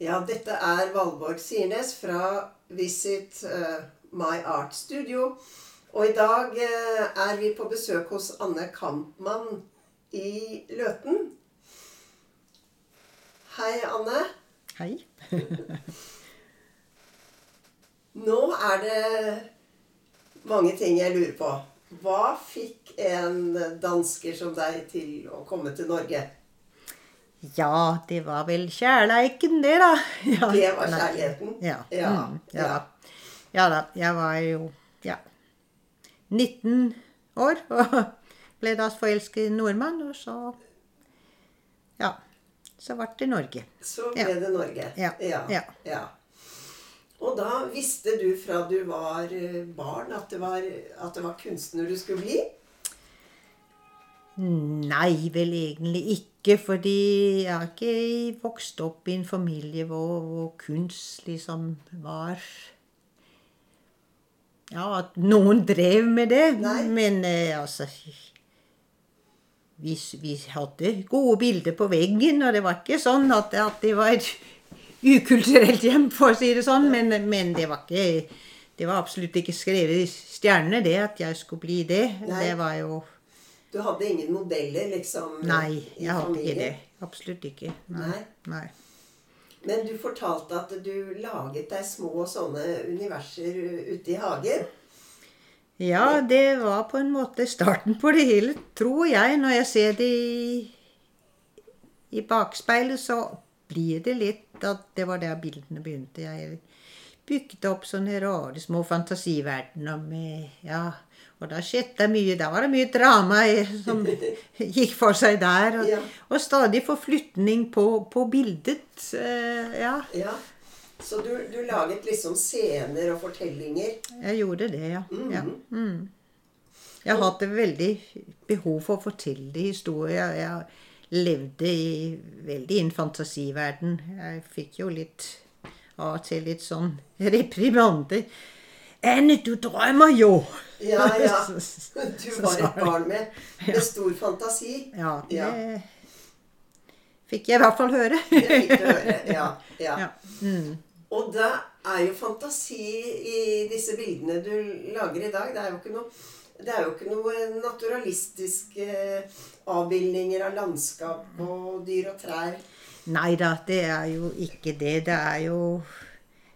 Ja, dette er Valborg Sirnes fra Visit eh, My Art Studio. Og i dag eh, er vi på besøk hos Anne Kampmann i Løten. Hei, Anne. Hei. Nå er det mange ting jeg lurer på. Hva fikk en dansker som deg til å komme til Norge? Ja, det var vel kjærleiken, det, da. Ja, Det var kjærligheten? Ja. Ja, Mm, ja. ja. da. ja da. Jeg var jo ja, 19 år og ble da forelsket i en nordmann, og så Ja. Så ble det Norge. Så ble det Norge. Ja, Ja. ja. ja. Og da visste du fra du var eh, barn at det var, at det var kunstner du skulle bli? Nei, vel egentlig ikke, fordi jeg har ikke vokst opp i en familie hvor, hvor kunst liksom var Ja, at noen drev med det. Nei. Men eh, altså vi, vi hadde gode bilder på veggen, og det var ikke sånn at, at det var et ukulturelt hjem, for å si det sånn. Men, men det var ikke Det var absolutt ikke skrevet i stjernene, det at jeg skulle bli det. Nei. Det var jo Du hadde ingen modeller, liksom? Nei, jeg hadde ikke det. Absolutt ikke. Nei. Nei. Nei. Men du fortalte at du laget deg små sånne universer ute i hagen. Ja, det var på en måte starten på det hele, tror jeg. Når jeg ser det i, i bakspeilet, så blir det litt at det var der bildene begynte. Jeg bygde opp sånne rare små fantasiverdener med Ja, og da skjedde det mye. Da var det mye drama som gikk for seg der. Og, Ja. og stadig forflytning på, på bildet. eh, ja, Ja. Så du, du laget liksom scener og fortellinger. jeg gjorde det, ja. ja. Mhm. Mm. Jeg har hatt veldig behov for å fortelle historier. Jeg levde i veldig i en fantasiverden. Jeg fikk jo litt av og til litt sånn reprimande. Anne, du drømmer jo! Ja, ja. Du var et barn med, med stor fantasi. Ja, det Ja. fikk jeg i hvert fall høre. Det fikk du høre. Ja, ja. Ja. Mm. Og det er jo fantasi i disse bildene du lager i dag. Det er jo ikke noe, det er jo ikke noe naturalistiske avbildninger av landskap og dyr og trær. Nei da, det er jo ikke det. Det er jo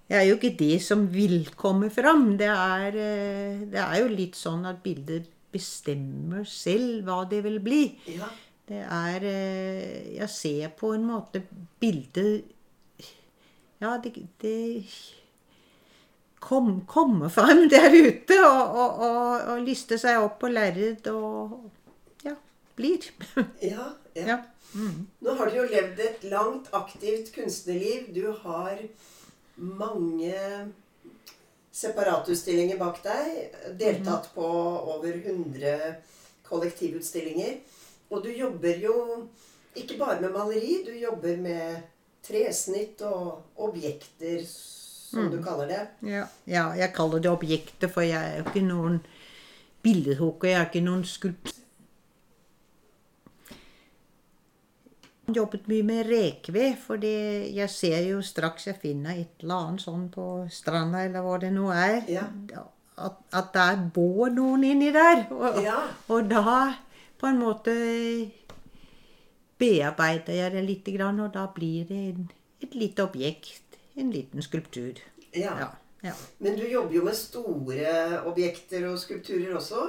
det er jo ikke det som vil komme fram. Det er, eh, det er jo litt sånn at bildet bestemmer selv hva det vil bli. Ja, Det er eh, Jeg ser på en måte bildet Ja, det, det kom, kommer frem der ute og, og, og, og lister seg opp på lerret og ja, blir. ja. ja. ja. Mm. Nå har du jo levd et langt, aktivt kunstnerliv. Du har mange separatutstillinger bak deg. Deltatt på over 100 kollektivutstillinger. Og du jobber jo ikke bare med maleri, du jobber med tresnitt og objekter, som du kaller det. Ja, ja, jeg kaller det objekter, for jeg er jo ikke noen billedhugger. Jeg er ikke noen skulpt... Jobbet mye med rekved, fordi jeg ser jo straks jeg finner et eller annet sånn på stranda, eller hvor det nå er, Ja. at, at der bor noen inni der. Og, Ja. og da på en måte bearbeider jeg det litt, grann, og da blir det en, et lite objekt. En liten skulptur. Ja. Ja. Men du jobber jo med store objekter og skulpturer også.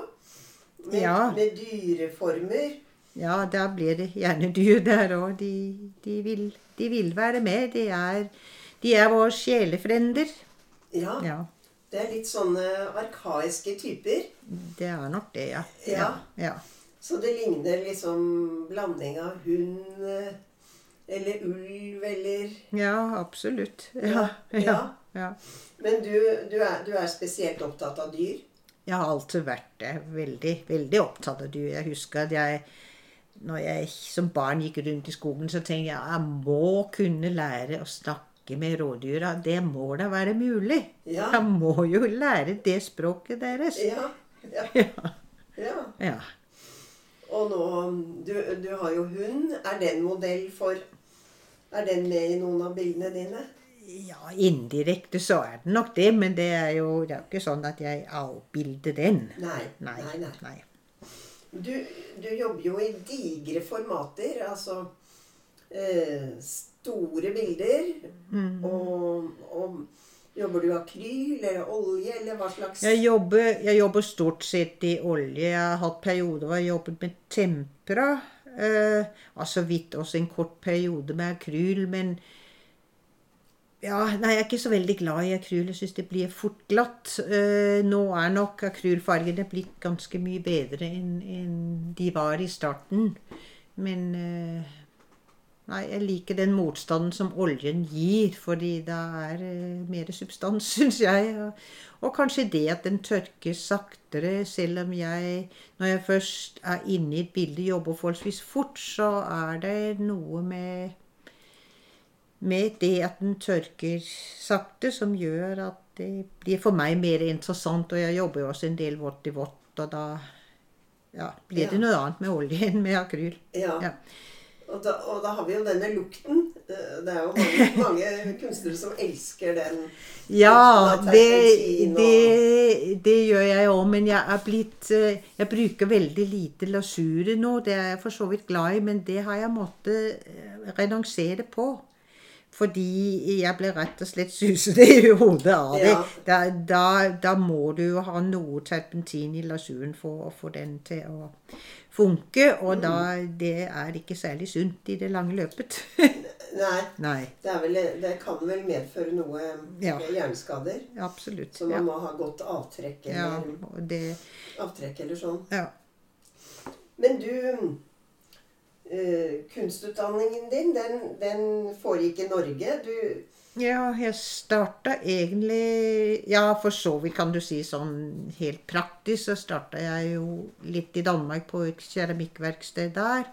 Med, Ja. med dyreformer. Ja da blir det gjerne dyr der òg. De, de, de vil være med. De er, de er våre sjelefrender. Ja, Ja, det er litt sånne arkaiske typer. det er nok det, ja. Ja. ja. Så det ligner liksom blanding av hund eh, eller ulv eller Ja, absolutt. Ja, Ja, ja. ja. Men du, du, er, du er spesielt opptatt av dyr? Jeg har alltid vært det. Veldig, veldig opptatt av dyr. Jeg husker at jeg når jeg som barn gikk rundt i skogen, så tenkte jeg jeg må kunne lære å snakke med rådyra. Det må da være mulig. Ja. Jeg må jo lære det språket deres. Ja. ja. Ja. ja. Og nå du, du har jo hund. Er den modell for Er den med i noen av bildene dine? Ja, indirekte så er det nok det, men det er jo det er ikke sånn at jeg avbilder den. Nei. Nei. nei, nei. nei. Du, du jobber jo i digre formater. Altså eh, store bilder. Mm. Og, og jobber du akryl eller olje, eller hva slags Jeg jobber, jeg jobber stort sett i olje. Jeg har hatt perioder hvor jeg jobbet med tempera. Eh, altså vidt også en kort periode med akryl, men ja, nei, jeg er ikke så veldig glad i akryl. Jeg syns det blir fort glatt. Eh, nå er nok akrylfargene blitt ganske mye bedre enn en de var i starten. Men eh, Nei, jeg liker den motstanden som oljen gir, fordi det er eh, mer substans, syns jeg. Og, kanskje det at den tørker saktere, selv om jeg, når jeg først er inne i et bilde, jobber forholdsvis fort, så er det noe med med det at den tørker sakte, som gjør at det blir for meg mer interessant. Og jeg jobber jo også en del vått i vått, og da ja, blir det Ja. noe annet med olje enn med akryl. Ja. Ja. Og, da, og da har vi jo denne lukten. Det er jo mange, mange kunstnere som elsker den. Ja, det, og- det, det gjør jeg òg, men jeg er blitt eh, Jeg bruker veldig lite lasure nå. Det er jeg for så vidt glad i, men det har jeg måttet eh, renonsere på. Fordi jeg ble rett og slett susende i hodet av det. Ja. Da, da, da må du jo ha noe terpentin i lasuren for å få den til å funke. Og da, det er ikke særlig sunt i det lange løpet. Nei, Nei, det, vel, det kan vel medføre noe Ja. hjerneskader. absolutt. Så man Ja. må ha godt avtrekk eller, det avtrekk eller sånn. Ja. Men du eh, Kunstutdanningen din, den, den foregikk i Norge. Du Ja, jeg starta egentlig Ja, for så vidt kan du si sånn helt praktisk, så starta jeg jo litt i Danmark på et keramikkverksted der.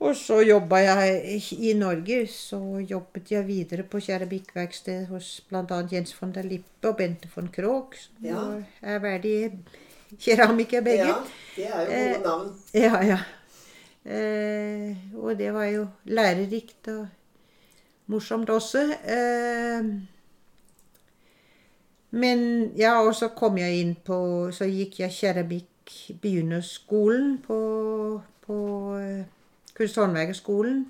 Og så jobba jeg i Norge. Så jobbet jeg videre på keramikkverksted hos bl.a. Jens von der Lippe og Bente von Krogh, som Ja. er verdige keramikere begge. Ja, det er jo gode Eh, navn. Ja, ja. Eh, og det var jo lærerikt og morsomt også. Eh, men ja, og så kom jeg inn på Så gikk jeg keramikk begynnerskolen på, på eh, Kunst- og håndverkerskolen.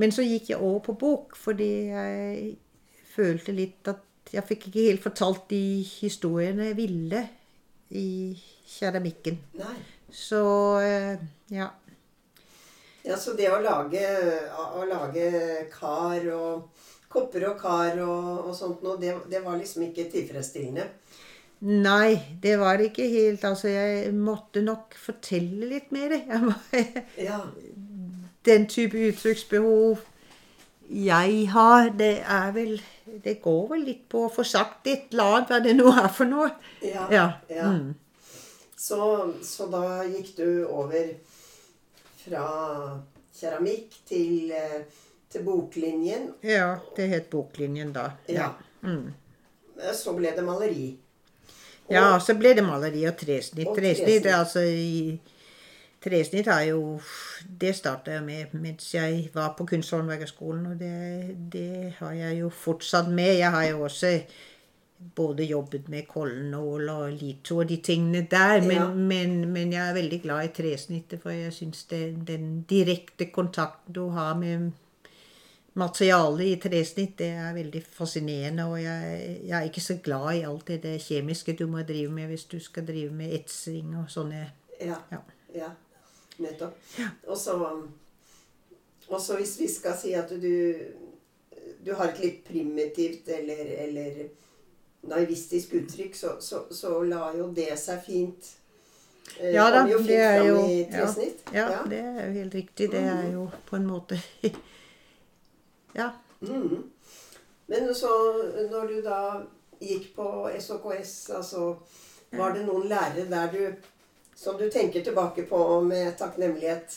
Men så gikk jeg over på bok, fordi jeg følte litt at jeg fikk ikke helt fortalt de historiene jeg ville i keramikken. Nei. Så eh, ja. Ja, Så det å lage, å lage kar og kopper og kar og, og sånt noe, det, det var liksom ikke tilfredsstillende. Nei, det var det ikke helt. Altså, jeg måtte nok fortelle litt mer. Ja. den type uttrykksbehov jeg har, det er vel Det går vel litt på å få sagt et eller annet, hva det nå er for noe. Ja. Ja. ja. Mm. Så, så da gikk du over fra keramikk til, eh, til boklinjen. ja det het Boklinjen da. Ja. Mm. Så ble det maleri. Og- Ja, så ble det maleri og tresnitt. Og Tresnitt, tresnitt. altså i Tresnitt har jo Det starta jeg med mens jeg var på Kunsthåndverkerskolen, og det, det har jeg jo fortsatt med. Jeg har jo også både jobbet med kollenål og lito og de tingene der, men, Ja. men, men jeg er veldig glad i tresnittet, for jeg syns den direkte kontakten du har med materialet i tresnitt, det er veldig fascinerende. Og jeg, jeg er ikke så glad i alt det kjemiske du må drive med hvis du skal drive med etsing og sånne Ja. Ja. ja. Nettopp. Og så hvis vi skal si at du du har et litt primitivt eller, eller naivistisk uttrykk, så, så, så la jo det seg fint eh, Ja da, det er jo ja, ja, det er jo helt riktig. Det er jo på en måte Ja. Mm. Men så når du da gikk på SOKS, altså Var det noen lærere der du som du tenker tilbake på med takknemlighet?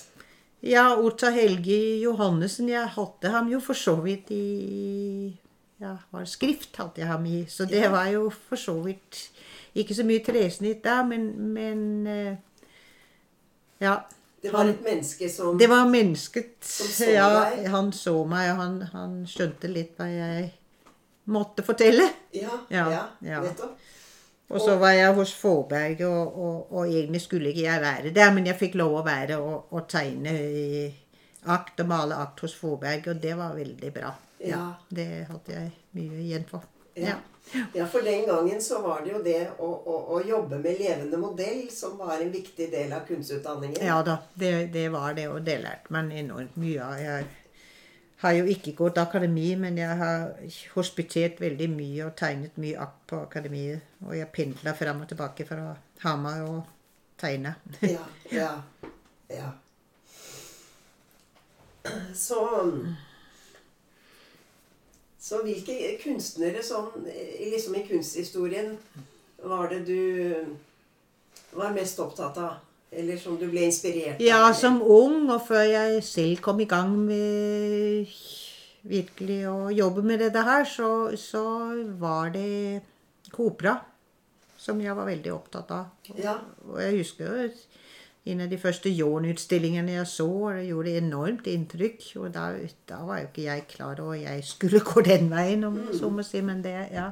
Ja, Orta Helge Johannessen, jeg hadde ham jo for så vidt i Ja, var skrift hadde jeg ham i. Så det var jo for så vidt ikke så mye tresnitt da, men, men eh, Ja. Det var et menneske som Det var mennesket. Som så ja, deg? han så meg, og han, han skjønte litt hva jeg måtte fortelle. Ja, Ja, ja, nettopp. Og så var jeg hos Fåberg, og, og, og egentlig skulle ikke jeg være der, men jeg fikk lov å være og, og tegne i akt og male akt hos Fåberg, og det var veldig bra. Ja. Det hadde jeg mye igjen for. Ja. ja, for den gangen så var det jo det å, å, å jobbe med levende modell som var en viktig del av kunstutdanningen. Ja da, det, det var det, og det lærte man enormt mye av. Jeg har jo ikke gått akademi, men jeg har hospitert veldig mye og tegnet mye akt på akademiet. Og jeg pendla fram og tilbake fra Hamar og tegne. Ja, ja, ja. Så Så hvilke kunstnere sånn liksom i kunsthistorien var det du var mest opptatt av? Eller som du ble inspirert av? Ja, som ung, og før jeg selv kom i gang med virkelig å jobbe med dette her, så, så var det Kopra som jeg var veldig opptatt av. Ja. Og jeg husker jo en av de første Jorn-utstillingene jeg så, det gjorde enormt inntrykk. Og da, da var jo ikke jeg klar over at jeg skulle gå den veien, om så må si, men det, ja.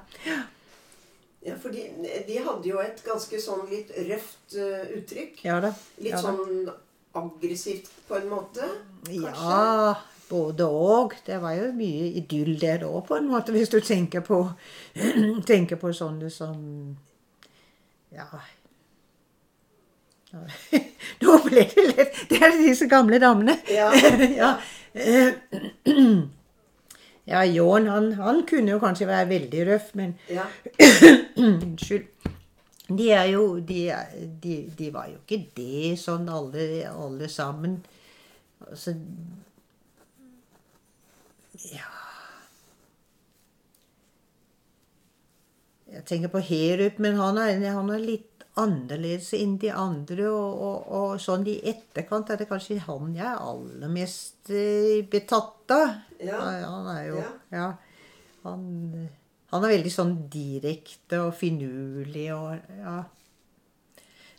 Ja, for de, de hadde jo et ganske sånn litt røft uh, uttrykk. Ja da. Litt ja, da. sånn aggressivt på en måte, kanskje? Ja, både og. Det var jo mye idyll der òg, på en måte, hvis du tenker på, tenker på sånne som Ja. Nå ble det lett Det er disse gamle damene. Ja. ja. Ja, Jon, han, han kunne jo kanskje være veldig røff, men Ja. Unnskyld. De er jo de, de, de var jo ikke det sånn alle, alle sammen. Altså Ja Jeg tenker på Herup, men han er, han er litt annerledes enn de andre. Og, og, og sånn i etterkant er det kanskje han jeg er aller mest eh, betatt av. Ja. Han er jo Ja. ja. Han, han er veldig sånn direkte og finurlig og ja.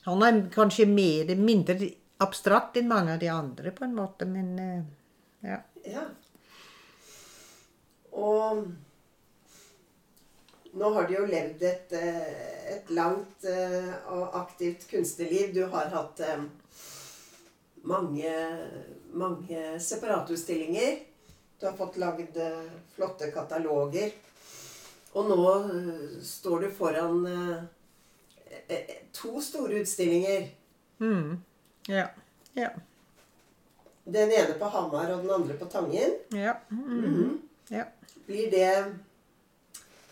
Han er kanskje mer, mindre abstrakt enn mange av de andre, på en måte, men eh, ja. Ja. Og nå har du jo levd et, eh, et langt eh, og aktivt kunstnerliv. Du har hatt eh, mange, mange separatutstillinger. Du har fått lagd flotte kataloger. Og nå står du foran to store utstillinger. Mm. Ja. Ja. Den ene på Hamar og den andre på Tangen. Ja. Mm. ja. Blir det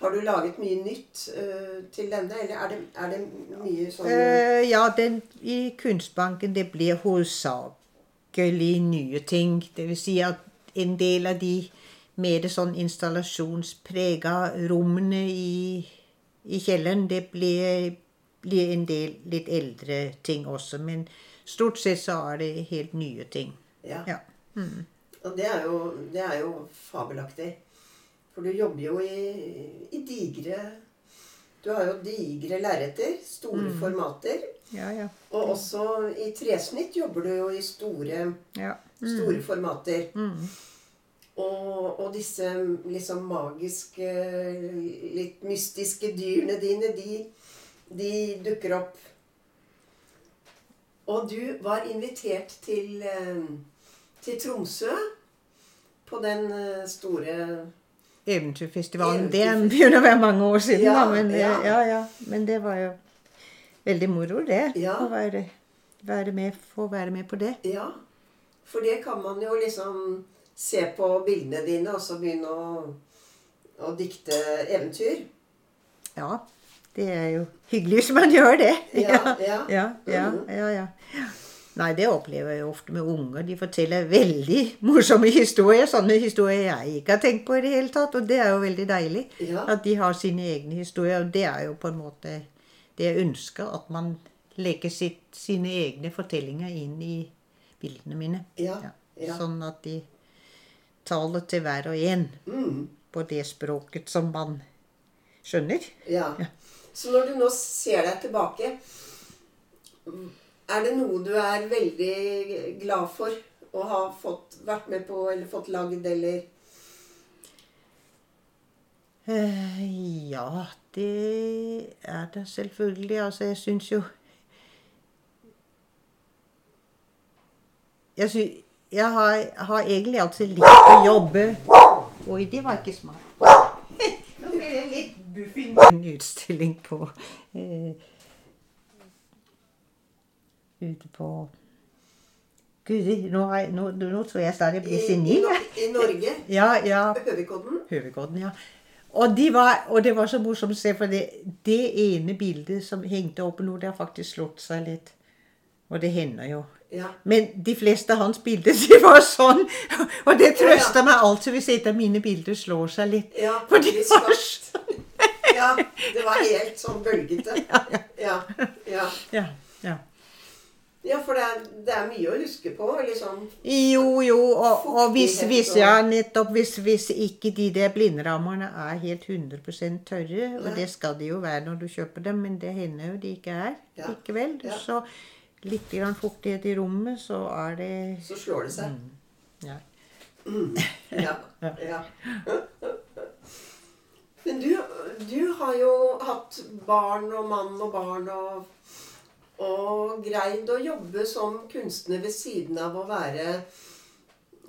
Har du laget mye nytt uh, til denne, eller er det, er det mye sånn uh, ja, den i Kunstbanken det blir hovedsakelig nye ting. Det vil si at en del av de mer sånn installasjonsprega rommene i, i kjelleren, det blir, blir en del litt eldre ting også. Men stort sett så er det helt nye ting. Ja. Ja. Mm. Og det er, jo, det er jo fabelaktig. For du jobber jo i, i digre Du har jo digre lerreter. Store Mm. formater. Ja, ja. Og også i tresnitt jobber du jo i store, ja. store formater. Mm. Og, og disse liksom magiske, litt mystiske dyrene dine, de, de dukker opp. Og du var invitert til, eh, til Tromsø på den eh, store Eventyrfestivalen. Det begynner å være mange år siden, Ja, da. Men, ja. ja. Ja, ja. men det var jo veldig moro, det. Å være, være med, få være med på det. Ja. For det kan man jo liksom se på bildene dine, og så begynne å, å dikte eventyr. Ja. Det er jo hyggelig hvis man gjør det. Ja, ja. ja, ja, ja, ja. Nei, det opplever jeg jo ofte med unger. De forteller veldig morsomme historier. Sånne historier jeg ikke har tenkt på i det hele tatt. Og det er jo veldig deilig. Ja. At de har sine egne historier. Og det er jo på en måte det jeg ønsker. At man legger sitt, sine egne fortellinger inn i bildene mine. Ja, ja. Sånn at de taler til hver og en Mm. på det språket som man skjønner. Ja. Så når du nå ser deg tilbake Er det noe du er veldig glad for å ha fått vært med på eller fått lagd, eller Eh, ja, det er det selvfølgelig. Altså, jeg syns jo Jeg, synes, jeg har, har egentlig alltid likt å jobbe Oi, det var ikke smart. Nå blir det litt buffing. Utstilling på eh, Ute på Guri, nå, jeg- nå, nå tror jeg snart jeg i, blir i, senil. Nor- i Norge? Ja, ja. Høvikodden? Høvikodden, ja. Og, de var, og det var så morsomt å se, for det, det ene bildet som hengte oppe nå, det har faktisk slått seg litt. Og det hender jo. Ja. Men de fleste av hans bilder, de var sånn. Og det trøster meg alltid hvis et av mine bilder slår seg litt. Ja, For de var sånn. Ja, det var helt sånn bølgete. Ja, ja. Ja, ja. ja for det er, det er mye å huske på. Liksom. Jo, jo, og, og hvis, hvis, ja, nettopp, hvis, hvis ikke de der blindrammerne er helt 100 tørre, og Nei. det skal de jo være når du kjøper dem, men det hender jo de ikke er Ja. likevel, Ja. så litt grann fuktighet i rommet, så er det Så slår det seg. ja. Ja. ja. Men du, du har jo hatt barn og mann og barn og, og greid å jobbe som kunstner ved siden av å være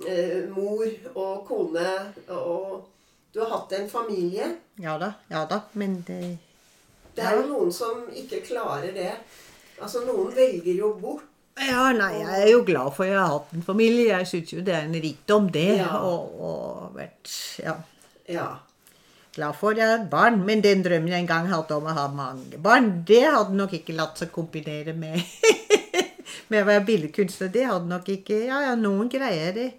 eh, mor og kone. Og du har hatt en familie. ja da, ja da, men det Det er jo noen som ikke klarer det. Altså, noen velger jo bort. Ja, nei, jeg er jo glad for at jeg har hatt en familie. Jeg syns jo det er en rikdom, det. Ja. Og, og vært ja, Ja. Glad for jeg har et barn. Men den drømmen jeg en gang hadde om å ha mange barn, det hadde nok ikke latt seg kombinere med, med å være billedkunstner. Det hadde nok ikke Ja, ja, noen greier det.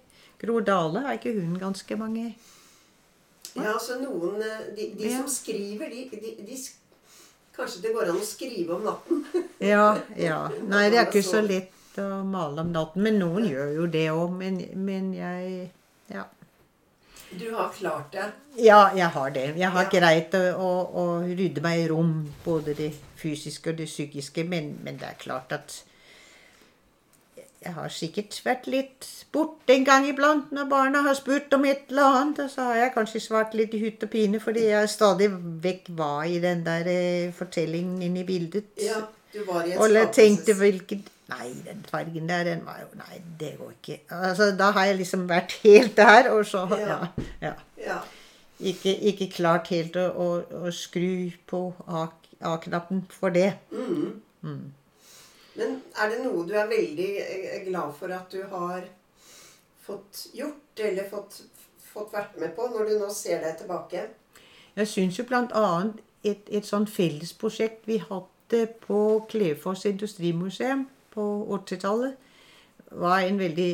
Gro Dale har ikke hun ganske mange Ja, altså noen eh, De, de Ja. som skriver, de, de, de Kanskje det går an å skrive om natten? Ja, ja. Nei, det er ikke så lett å male om natten. Men noen gjør jo det òg. Men, men jeg Ja. Du har klart det. Ja, jeg har det. Jeg har Ja. greit å, å, å rydde meg i rom, både det fysiske og det psykiske, men, men det er klart at jeg har sikkert vært litt borte en gang iblant når barna har spurt om et eller annet, og så har jeg kanskje svart litt i hutt og pine fordi jeg stadig vekk var i den der eh, fortellingen inni bildet. Ja, du var i Og jeg tenkte hvilken Nei, den fargen der, den var jo Nei, det går ikke. Altså, da har jeg liksom vært helt der, og så Ja. Ja. ja. Ikke, ikke klart helt å, å, å skru på A-knappen for det. Men er det noe du er veldig eh, glad for at du har fått gjort, eller fått, fått vært med på, når du nå ser deg tilbake? Jeg syns jo annet et, et sånt fellesprosjekt vi hadde på Klefoss industrimuseum på 80-tallet, var en veldig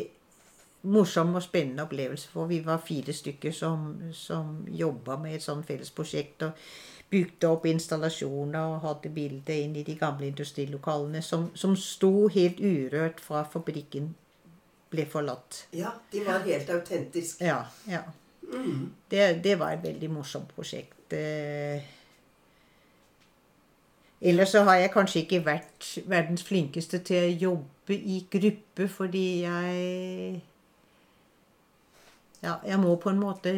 morsom og spennende opplevelse. For vi var fire stykker som, som jobba med et sånt fellesprosjekt. og bygde opp installasjoner og hadde bilder inn i de gamle industrilokalene som, som sto helt urørt fra fabrikken ble forlatt. Ja, de var helt autentiske. Ja, ja. Det, det var et veldig morsomt prosjekt. Eh, Ellers så har jeg kanskje ikke vært verdens flinkeste til å jobbe i gruppe, fordi jeg Ja, jeg må på en måte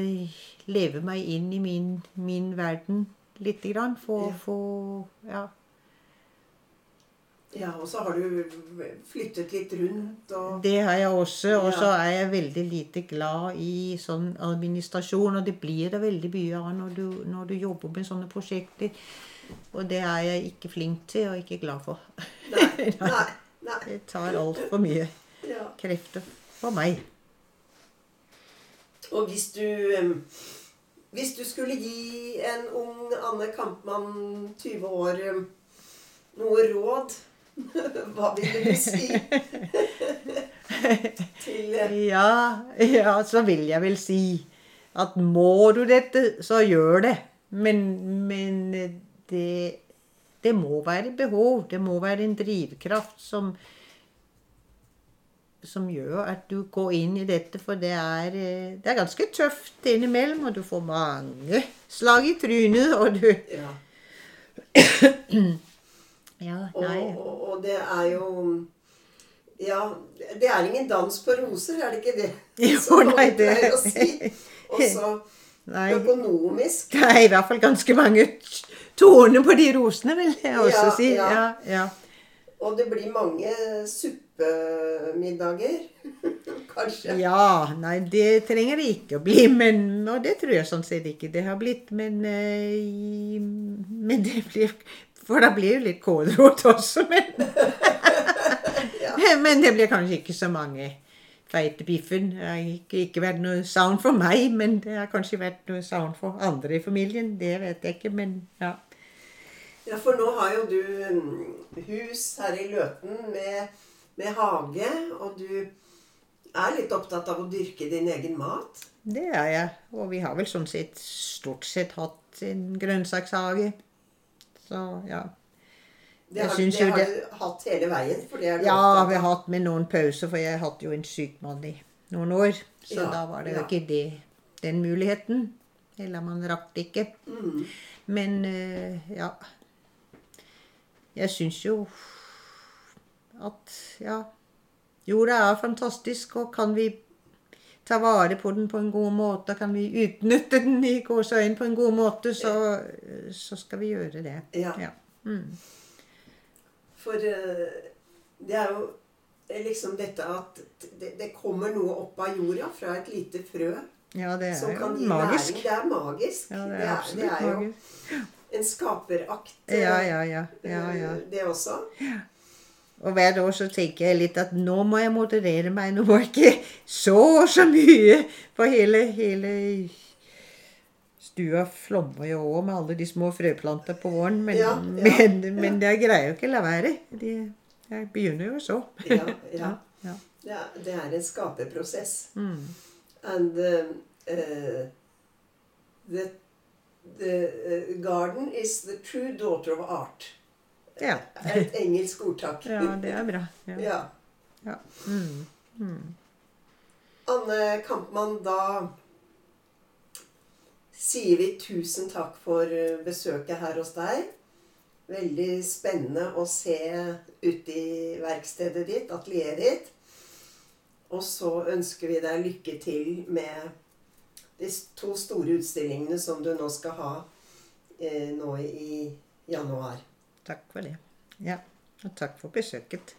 leve meg inn i min, min verden lite grann for å Ja. få Ja. Ja, og så har du flyttet litt rundt og Det har jeg også. Og så er jeg veldig lite glad i sånn administrasjon. Og det blir det veldig mye av når du, når du jobber med sånne prosjekter. Og det er jeg ikke flink til og ikke glad for. Nei. nei, nei. Det tar altfor mye Ja. krefter for meg. Og hvis du Hvis du skulle gi en ung Anne Kampmann, 20 år, noe råd, hva ville du si til Ja, ja, så vil jeg vel si at må du dette, så gjør det. Men, men det, det må være behov. Det må være en drivkraft som som gjør at du går inn i dette, for det er, eh, det er ganske tøft innimellom, og du får mange slag i trynet, og du Ja. Ja, nei. og, og det er jo Ja, det er ingen dans på roser, er det ikke det? Jo, nei, det- pleier å si. Og så økonomisk. er i hvert fall ganske mange t- toner på de rosene, vil jeg også Ja, si. ja. Ja. Og det blir mange suppemiddager. Kanskje. Ja, nei, det trenger det ikke å bli. Men, og det tror jeg sånn sett ikke det har blitt. Men, eh, men det blir For da blir det litt kålrot også. Men, men det blir kanskje ikke så mange feite biffen. Det har ikke, ikke vært noe savn for meg, men det har kanskje vært noe savn for andre i familien. Det vet jeg ikke, men ja. Ja, for nå har jo du mm, hus her i Løten med, med hage, og du er litt opptatt av å dyrke din egen mat. Det er jeg. Og vi har vel sånn sett stort sett hatt en grønnsakshage. Så ja. Det har, det har det- du hatt hele veien. det Ja, vi har hatt med noen pauser, for jeg hadde jo en syk mann i noen år. Så Ja, da var det jo ja. ikke det, den muligheten. Eller man rakk det ikke. Mm. Men uh, ja Jeg syns jo at ja Jorda er fantastisk, og kan vi ta vare på den på en god måte, kan vi utnytte den i gåseøynene på en god måte, så, så skal vi gjøre det. Ja. Ja. Mm. For eh, det er jo liksom dette at det, det kommer noe opp av jorda fra et lite frø ja, det er jo magisk. Det er magisk. Ja, det det, er er, absolutt det er jo magisk. en skaperakt, eh, Ja, ja, ja. ja, ja. det også. Og hvert år så tenker jeg litt at nå må jeg moderere meg. Nå må jeg ikke så så mye. på hele, hele stua flommer jo òg med alle de små frøplanter på våren. Men, Ja, ja, men, ja. men jeg greier jo ikke å la være. De, jeg begynner jo så. Ja, ja. ja. Det er, en skaperprosess. Mm. And uh, uh, the, the uh, garden is the true daughter of art. Ja. et engelsk ordtak. ja, det er bra. Ja. Ja. Ja. Mm. Mm. Anne Kampmann, da sier vi tusen takk for uh, besøket her hos deg. Veldig spennende å se ute i verkstedet ditt, atelieret ditt. Og så ønsker vi deg lykke til med de to store utstillingene som du nå skal ha eh, nå i januar. Takk for det. Ja. Og takk for besøket.